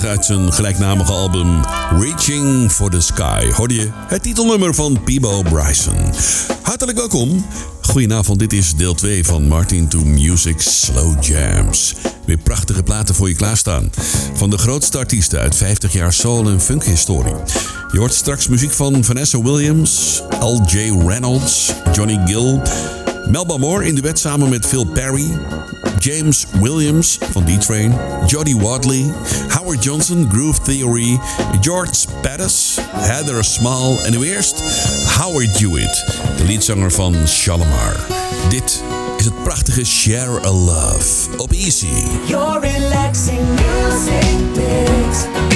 1991 uit zijn gelijknamige album Reaching for the Sky. Hoorde je het titelnummer van Peebo Bryson. Hartelijk welkom. Goedenavond, dit is deel 2 van Martin to Music Slow Jams. Weer prachtige platen voor je klaarstaan. Van de grootste artiesten uit 50 jaar soul- en funk historie. Je hoort straks muziek van Vanessa Williams, L.J. Reynolds, Johnny Gill... Melba Moore in de duet samen met Phil Perry... James Williams van D-Train, Jody Wadley, Howard Johnson, Groove Theory, George Pettis, Heather Small en nu eerst Howard Hewitt, de liedzanger van Shalimar. Dit is het prachtige Share a Love op Easy. Your relaxing music.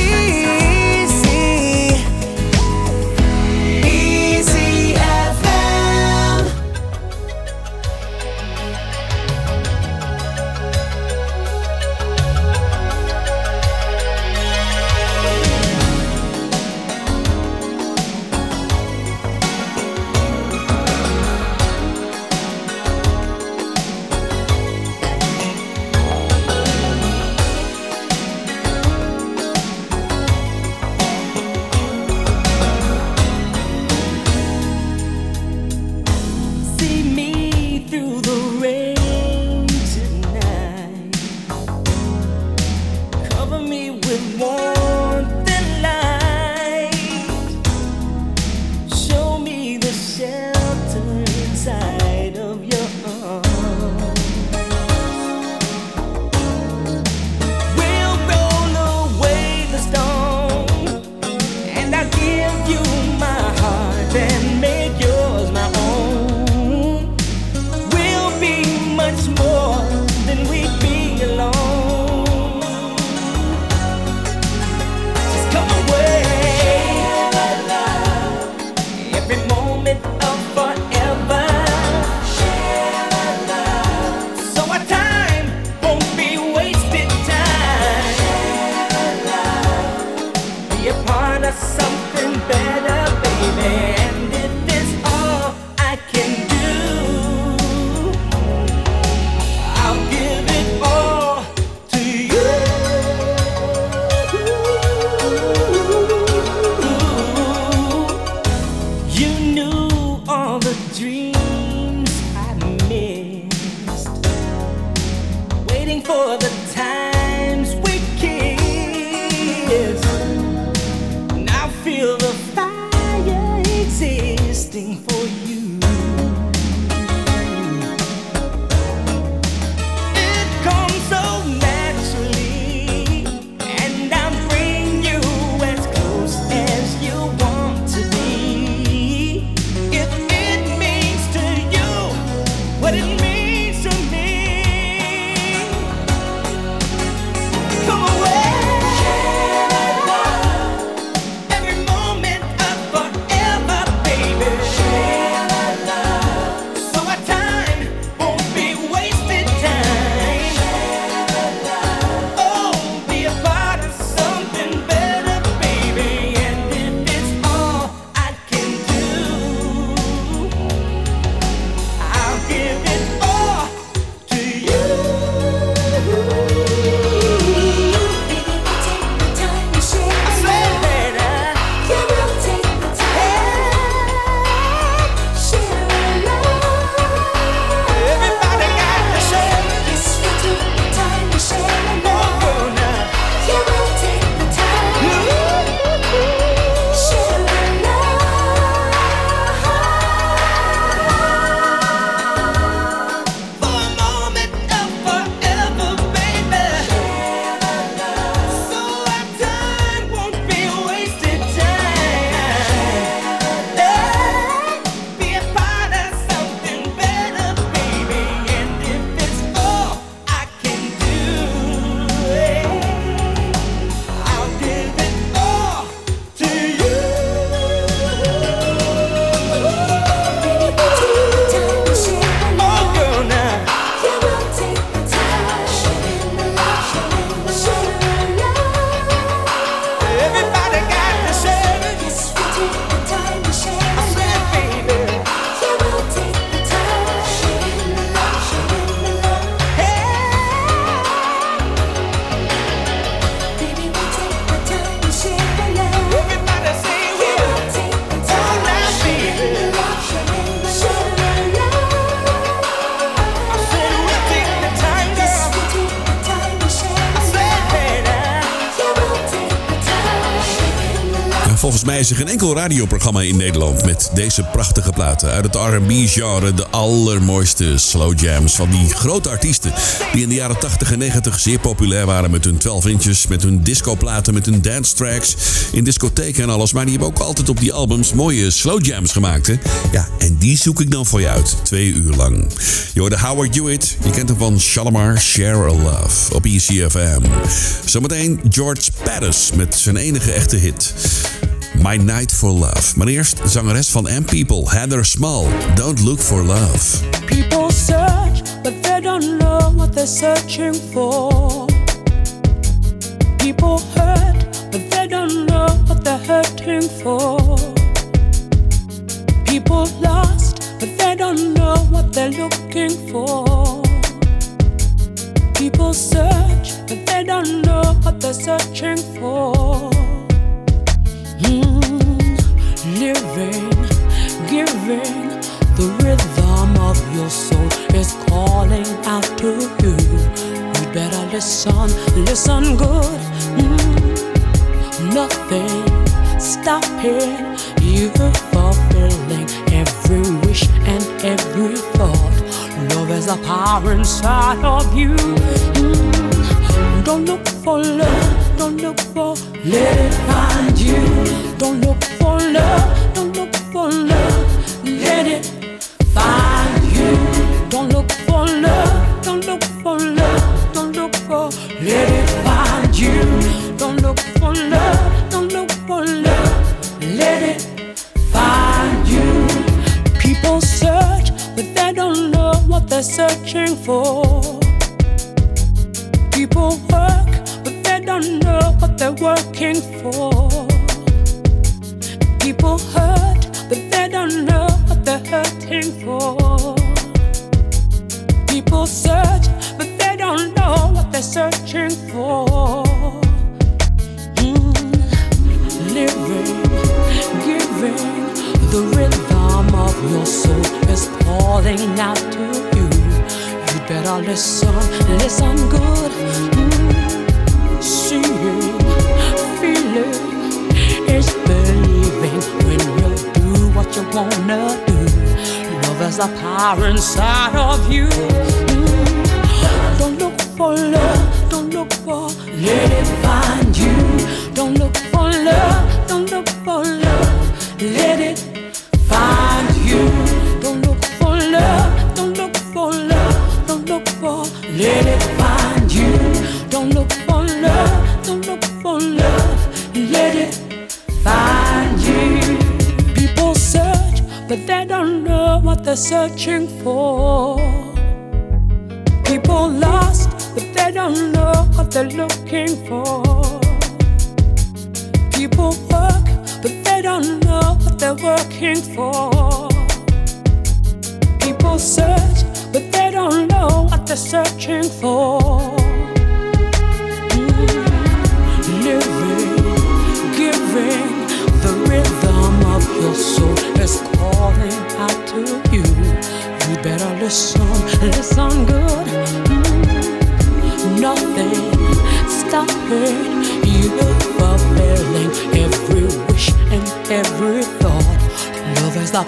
Er geen enkel radioprogramma in Nederland met deze prachtige platen. Uit het R&B-genre de allermooiste slow jams van die grote artiesten... die in de jaren 80 en 90 zeer populair waren met hun 12 inches... met hun discoplaten, met hun dance tracks, in discotheken en alles. Maar die hebben ook altijd op die albums mooie slow jams gemaakt. Ja, en die zoek ik dan voor je uit, twee uur lang. Je hoorde Howard Hewitt, je kent hem van Shalimar, Share a Love op ECFM. Zometeen George Pattis met zijn enige echte hit. My Night for Love. Maar eerst zangeres van M People, Heather Small. Don't look for love. People search, but they don't know what they're searching for. People hurt, but they don't know what they're hurting for. People lost, but they don't know what they're looking for. People search, but they don't know what they're searching for. Inside of you. Mm, don't look for love, don't look for, let it find you. Don't look for love, don't look for love, let it find you. Don't look for love, don't look for love, don't look for, let it find you. Don't look for love, don't look for love, let it find you. People search, but they don't know what they're searching for. People work, don't know what they're working for. People hurt, but they don't know what they're hurting for. Love is the power inside of you. Mm, Don't look for love, don't look for, let it find you. Don't look for love, don't look for love, let they're searching for. People lost, but they don't know what they're looking for. People work, but they don't know what they're working for.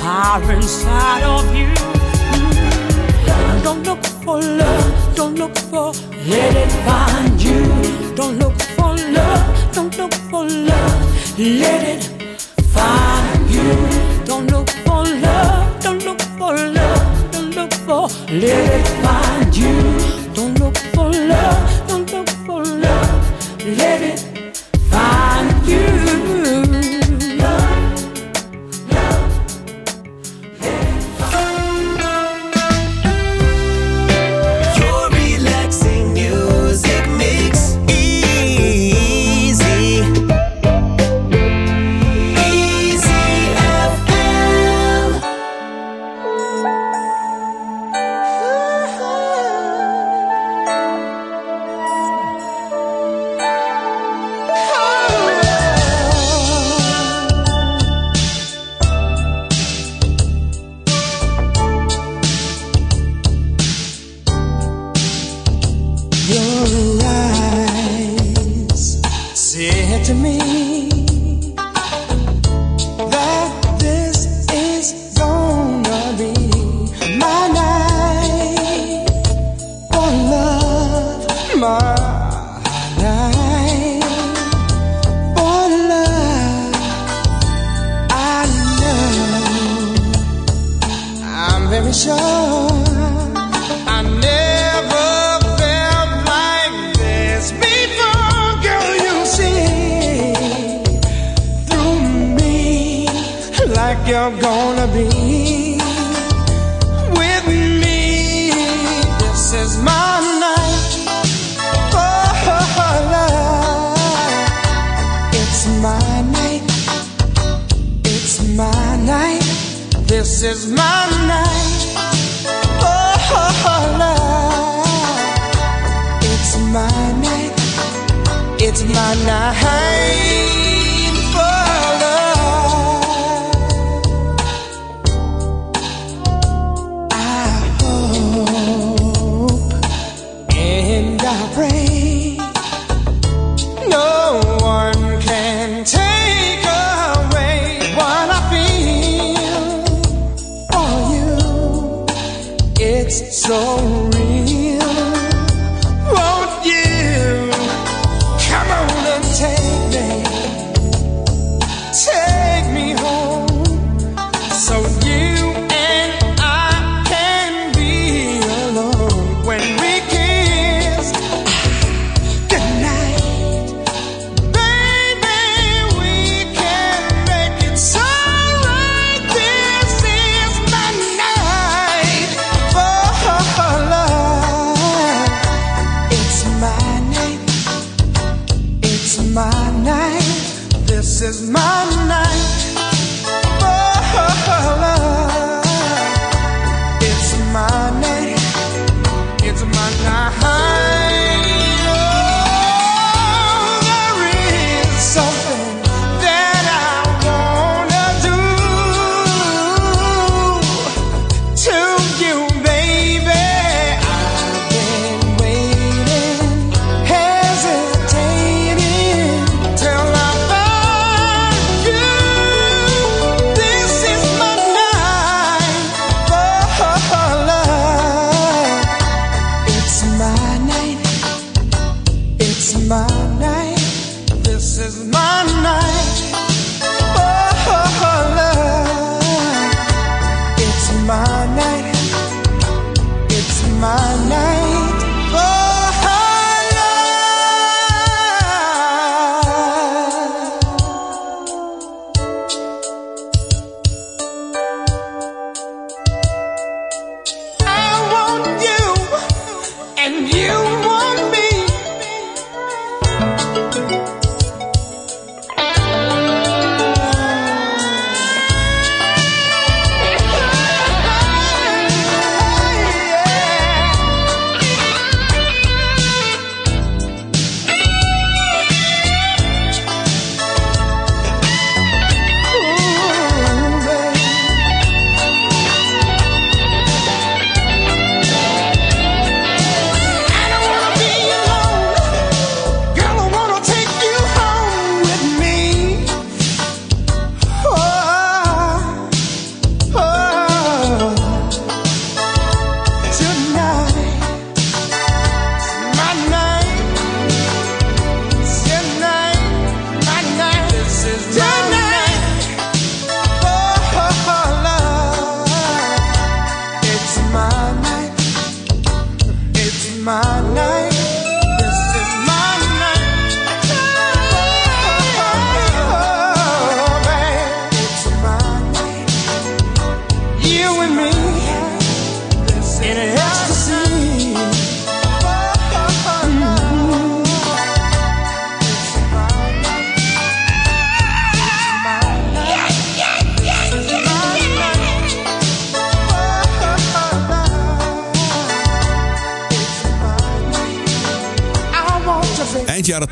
Power inside of you. Mm, Don't look for love, don't look for, let it find you. Don't look for love, don't look for love, let it find you. Don't look for love, don't look for love, don't look for, let it find you. Don't look for love, don't look for love, let it This is my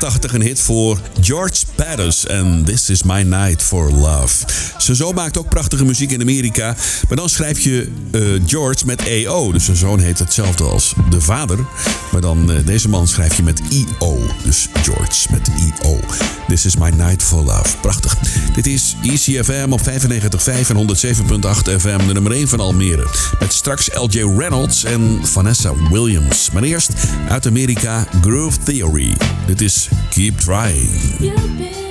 1984 een hit voor George Pattis en This Is My Night for Love. Zoon maakt ook prachtige muziek in Amerika, maar dan schrijf je eh, George met EO. Dus zijn zoon heet hetzelfde als de vader, maar dan eh, deze man schrijf je met IO. Dus George met IO. This Is My Night for Love. Prachtig. Dit is ECFM op 95.5 en 107.8 FM, de nummer 1 van Almere. Met straks LJ Reynolds en Vanessa Williams. Maar eerst uit Amerika Groove Theory. Dit is Keep trying.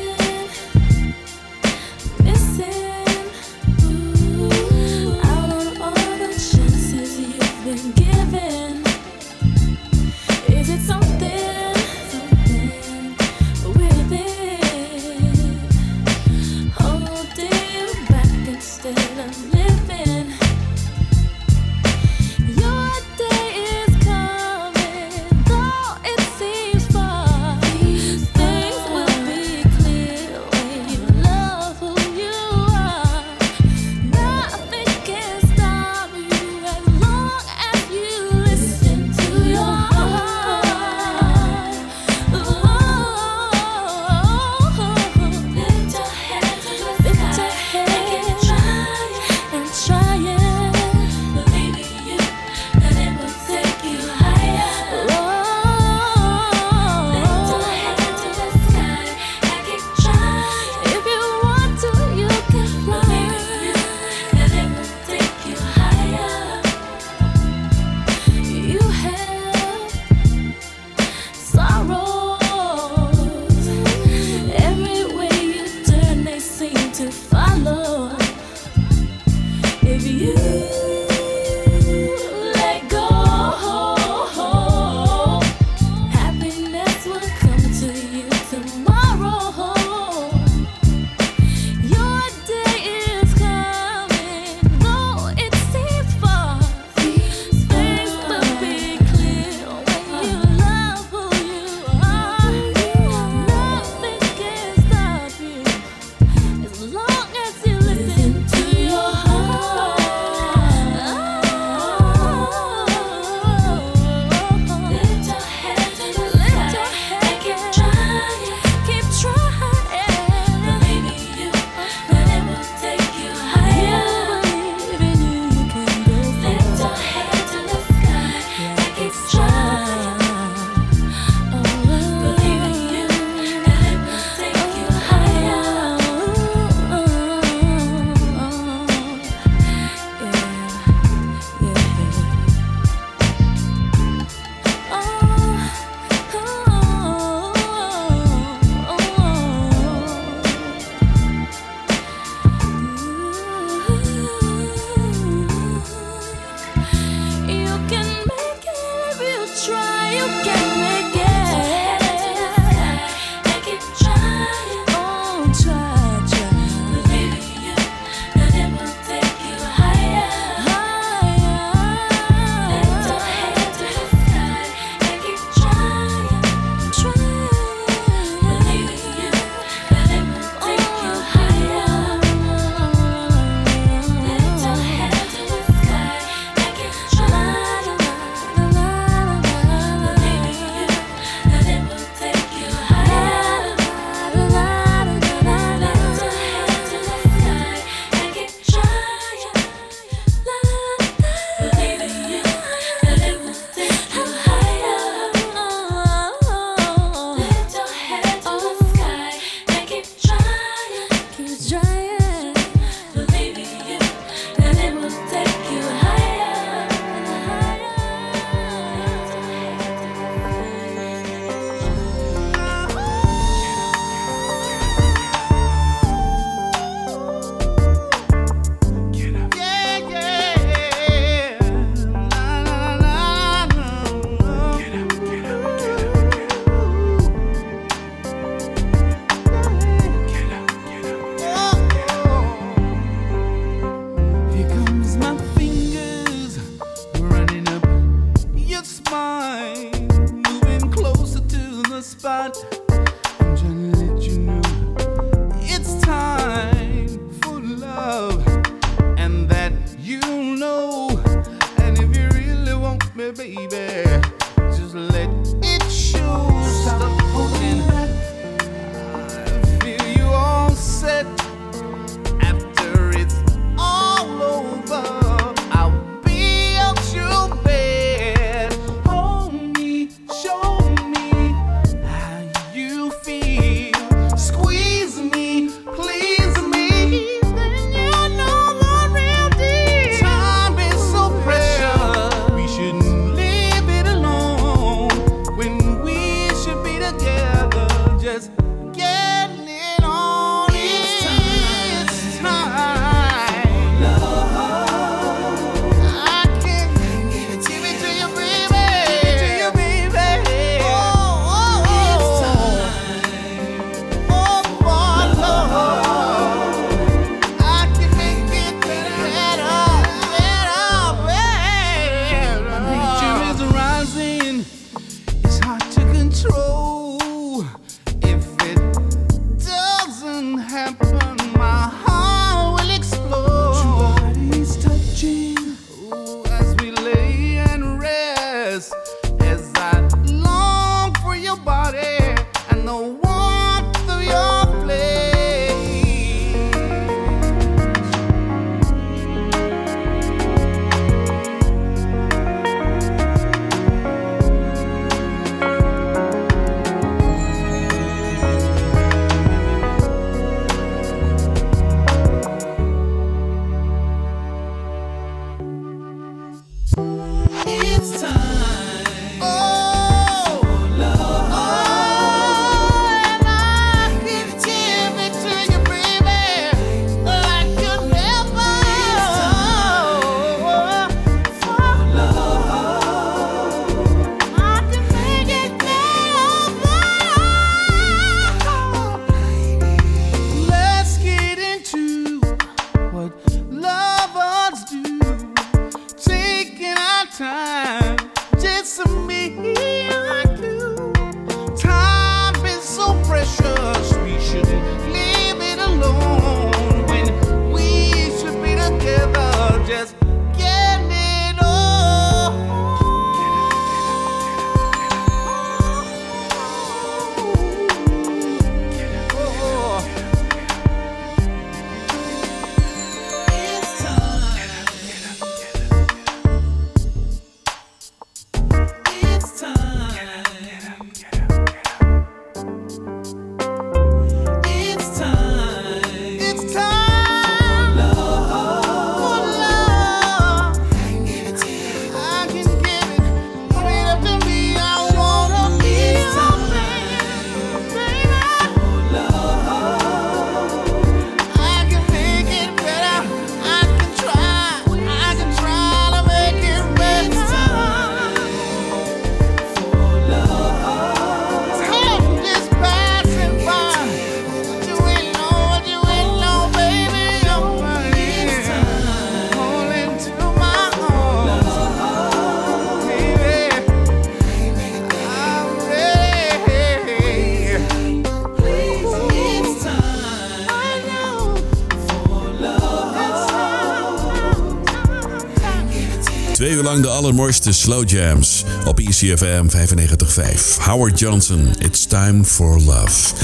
Allermooiste slow jams op ECFM 95.5. Howard Johnson, It's Time for Love.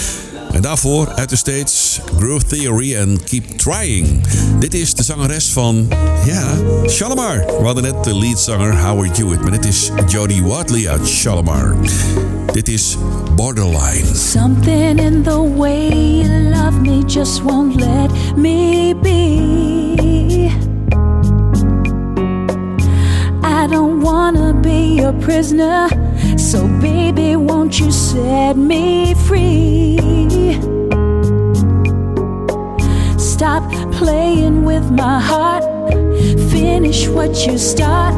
En daarvoor uit de States Groove Theory en Keep Trying. Dit is de zangeres van, ja, Shalimar. We hadden net de leadzanger Howard Hewitt, maar dit is Jodie Watley uit Shalimar. Dit is Borderline. Something in the way you love me just won't let me be. Don't wanna be your prisoner, so baby, won't you set me free? Stop playing with my heart, finish what you start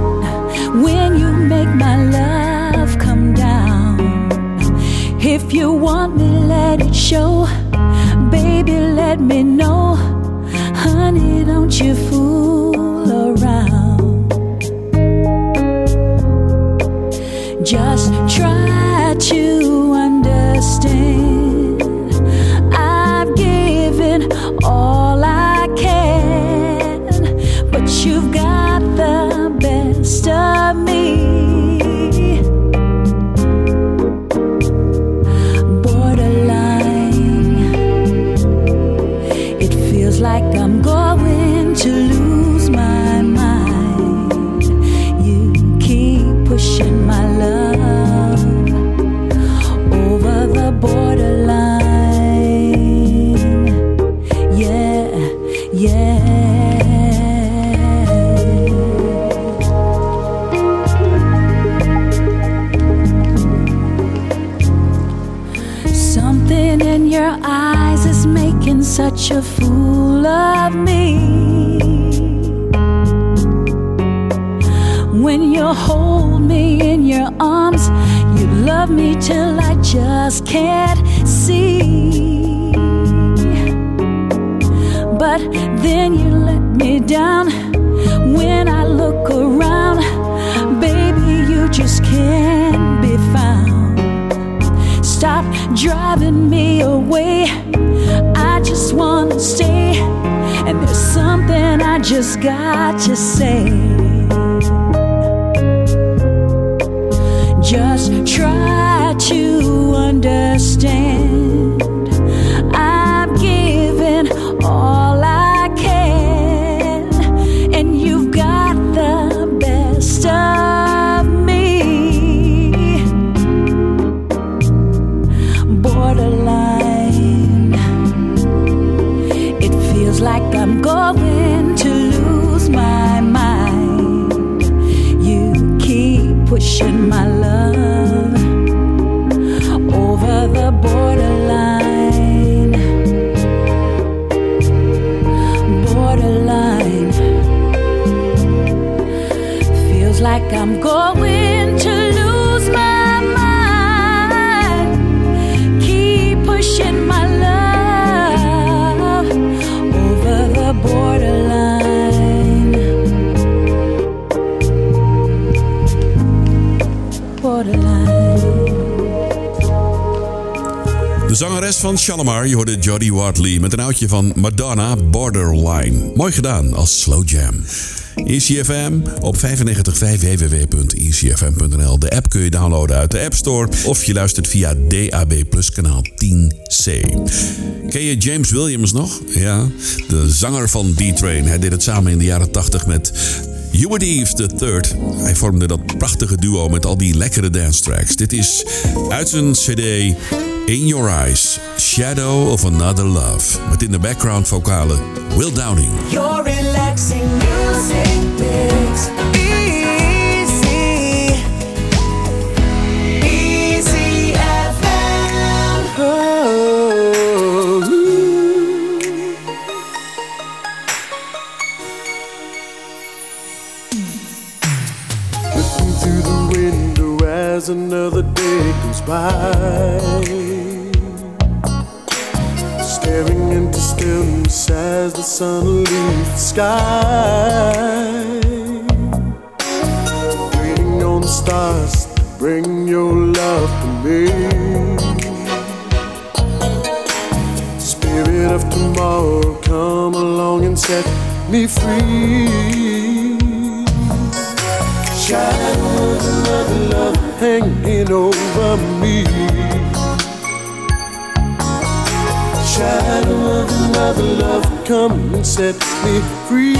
when you make my love come down. If you want me, let it show. Baby, let me know. Honey, don't you fool Shalimar, je hoorde Jodie Watley met een oudje van Madonna, Borderline. Mooi gedaan als slow jam. ECFM op 95.5 www.ecfm.nl. De app kun je downloaden uit de App Store of je luistert via DAB Plus kanaal 10C. Ken je James Williams nog? Ja, de zanger van D-Train. Hij deed het samen in de jaren 80 met Hubert Eves III. Hij vormde dat prachtige duo met al die lekkere dance tracks. Dit is uit zijn cd In Your Eyes, Shadow of Another Love. Met in de background vocalen Will Downing. Your relaxing music makes easy, easy FM. Looking through the window as another day goes by. As the sun leaves the sky. Waiting on the stars bring your love to me. Spirit of tomorrow, come along and set me free. Shadow of love hanging over me. Shadow of another love, come and set me free.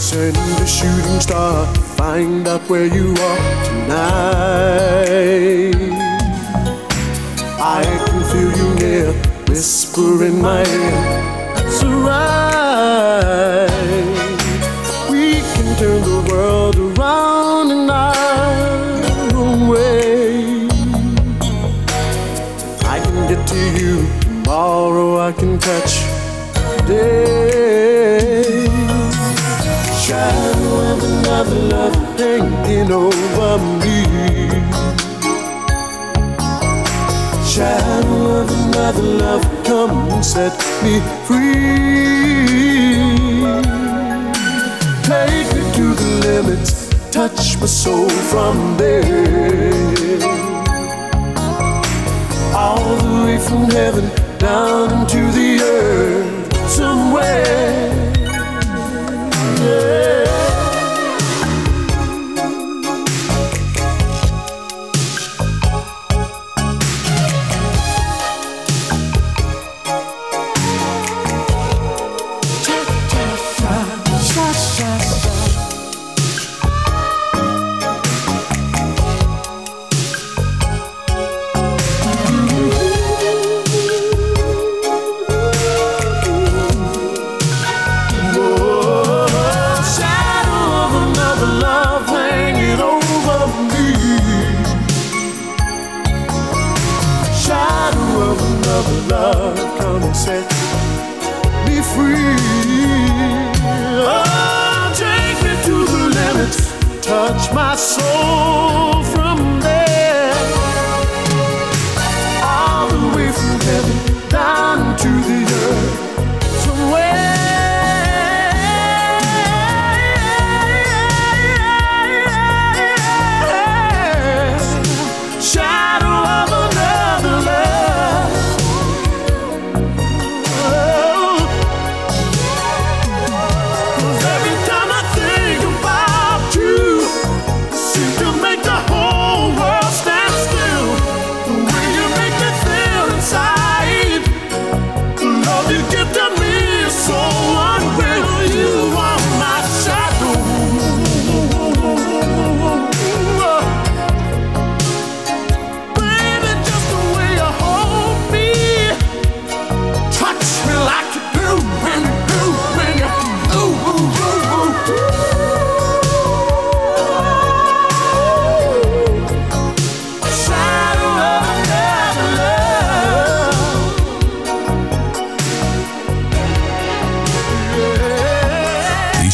Send a shooting star, find out where you are tonight. I can feel you near, whisper in my ear. Hanging over me. Shadow of another love, come and set me free. Take me to the limits, touch my soul from there. All the way from heaven down into the earth somewhere.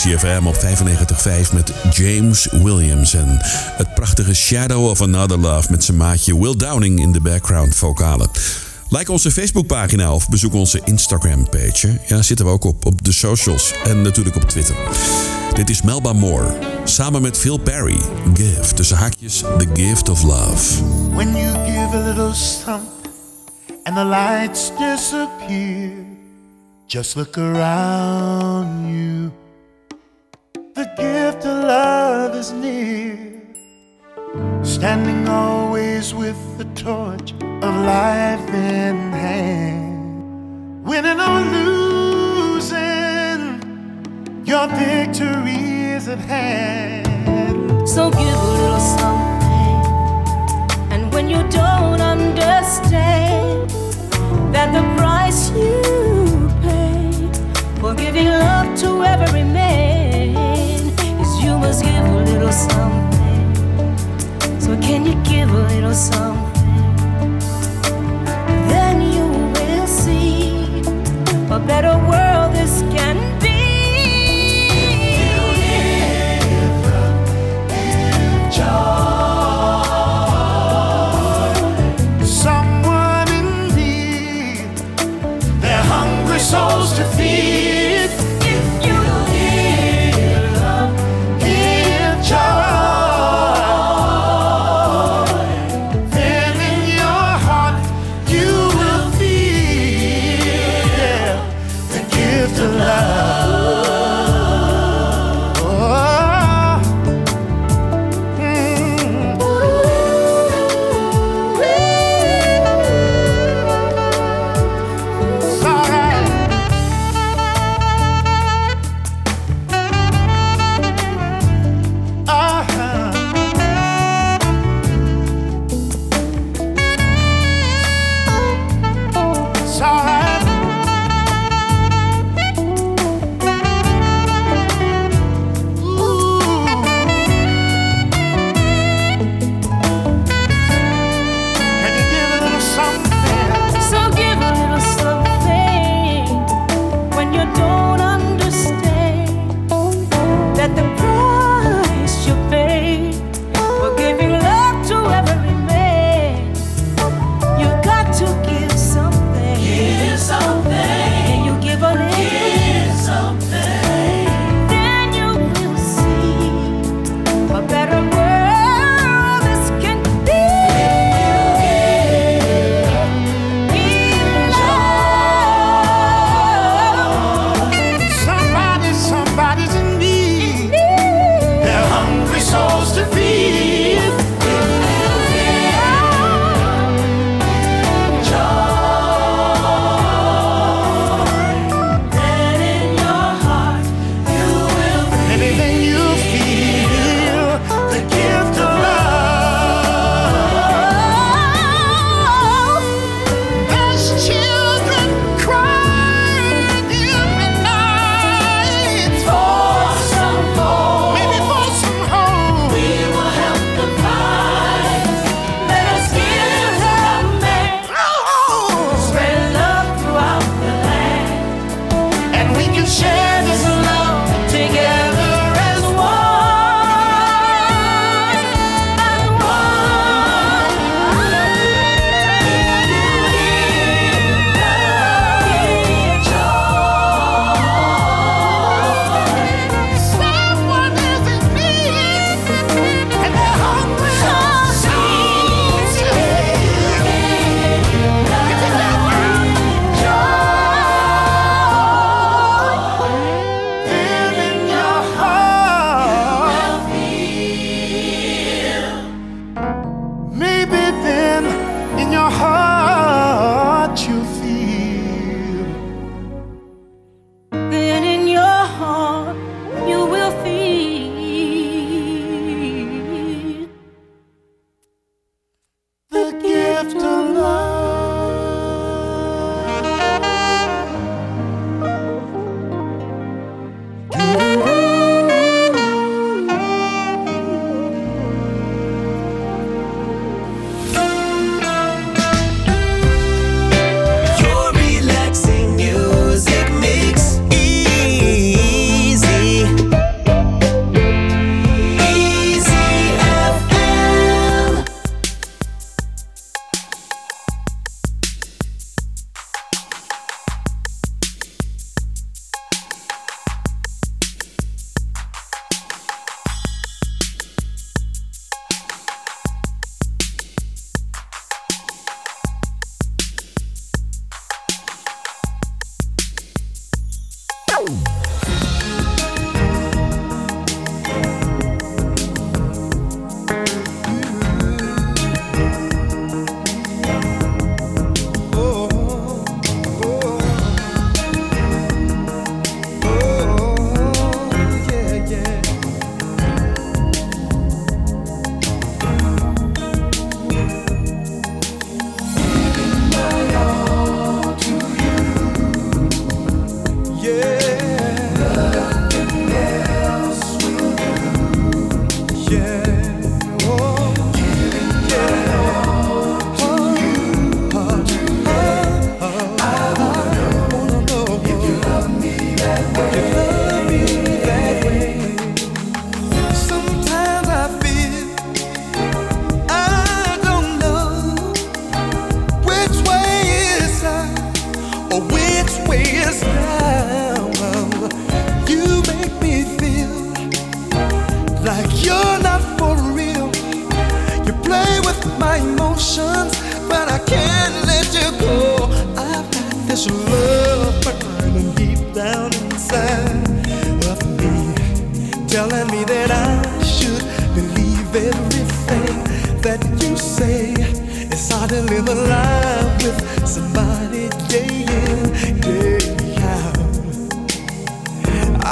DCFM op 95.5 met James Williams. En het prachtige Shadow of Another Love met zijn maatje Will Downing in de background vocalen. Like onze Facebookpagina of bezoek onze Instagram page. Ja, zitten we ook op, op de socials en natuurlijk op Twitter. Dit is Melba Moore, samen met Phil Perry. Give, tussen haakjes, The Gift of Love. When you give a little something and the lights disappear, just look around you. The gift of love is near. Standing always with the torch of life in hand. Winning or losing, your victory is at hand. So give a little something. And when you don't understand that the price you pay for giving love to every man must give a little something. So can you give a little something? Then you will see a better world this can be. Someone in need, their hungry souls to feed.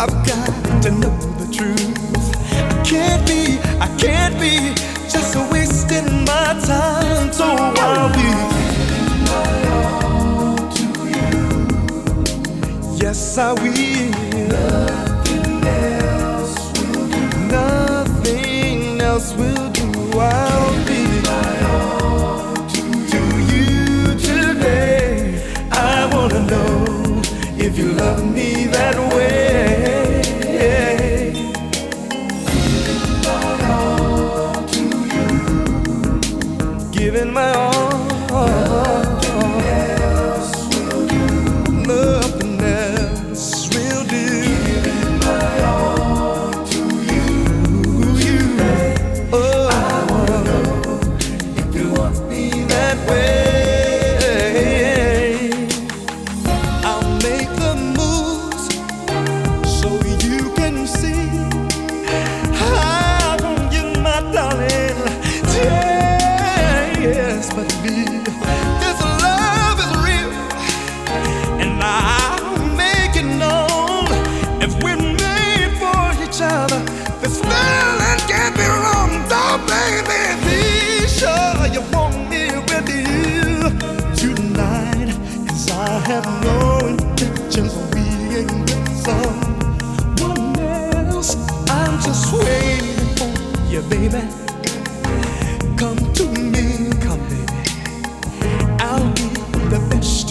I've got to know the truth. I can't be, I can't be just wasting my time. So I'll be giving my all to you. Yes, I will. Nothing else will do. Nothing else will do. I'll know if you love me that way.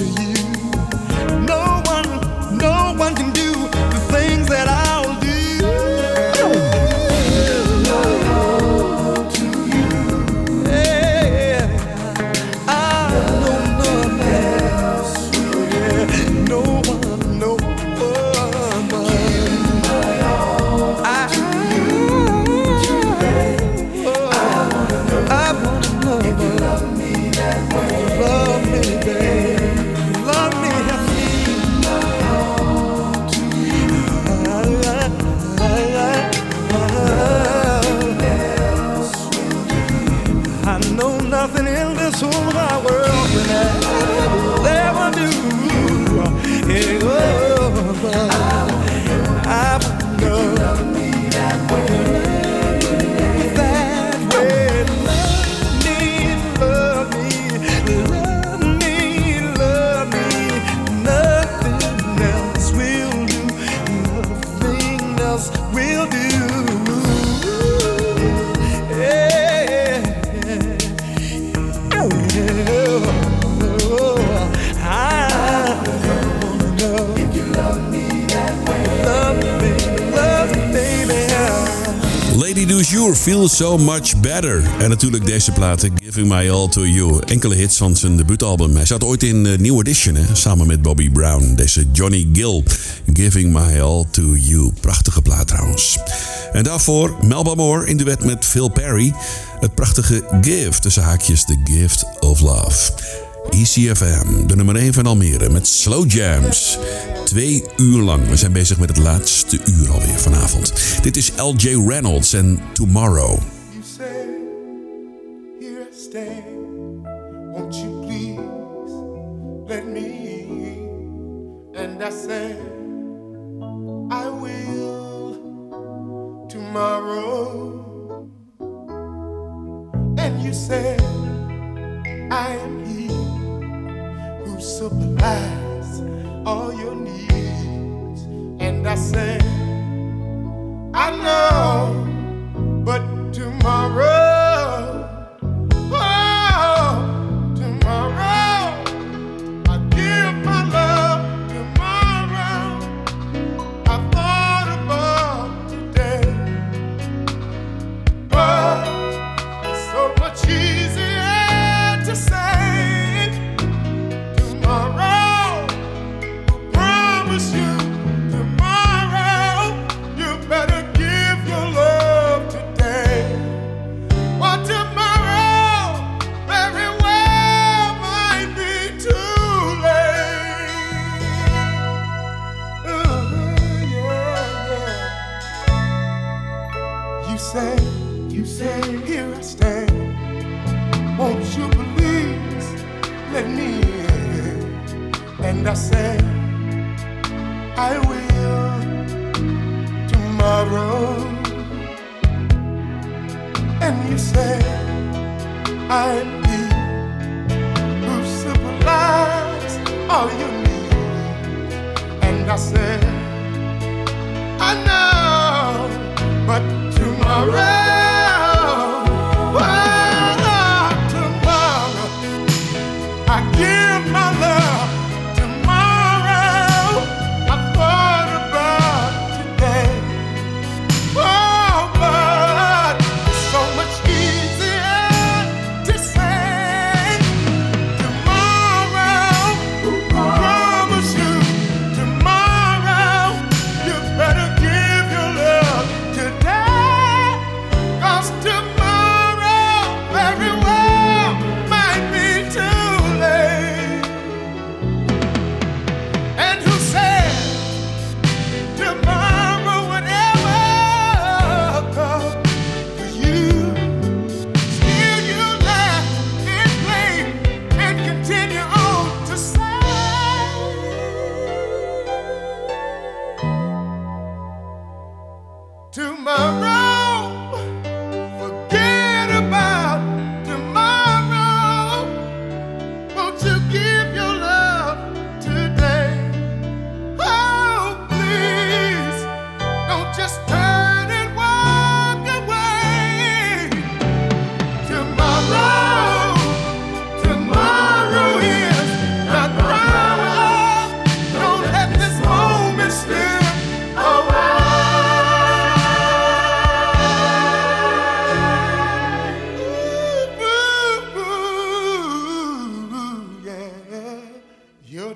to you. So Much Better. En natuurlijk deze platen, Giving My All To You. Enkele hits van zijn debuutalbum. Hij zat ooit in uh, New Edition, hè, samen met Bobby Brown. Deze Johnny Gill, Giving My All To You. Prachtige plaat trouwens. En daarvoor Melba Moore in duet met Phil Perry. Het prachtige Give, tussen haakjes The Gift of Love. ECFM, de nummer 1 van Almere met Slow Jams. Twee uur lang. We zijn bezig met het laatste uur alweer vanavond. Dit is LJ Reynolds en Tomorrow. Say, I am he who supplies all your needs. And I say,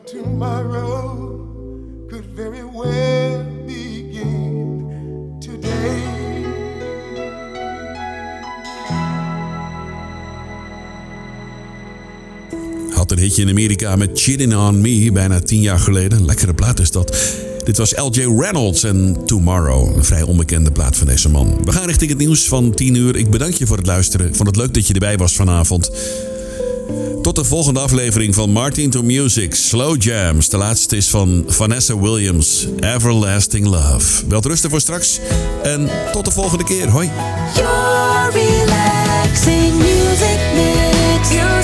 tomorrow could very well begin today. Had een hitje in Amerika met Chittin' On Me bijna tien jaar geleden. Lekkere plaat is dat. Dit was LJ Reynolds en Tomorrow. Een vrij onbekende plaat van deze man. We gaan richting het nieuws van 10 uur. Ik bedank je voor het luisteren. Vond het leuk dat je erbij was vanavond. Tot de volgende aflevering van Martin to Music Slow Jams. De laatste is van Vanessa Williams, Everlasting Love. Wel rusten voor straks en tot de volgende keer. Hoi. Your relaxing music mix.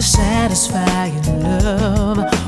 Satisfying love.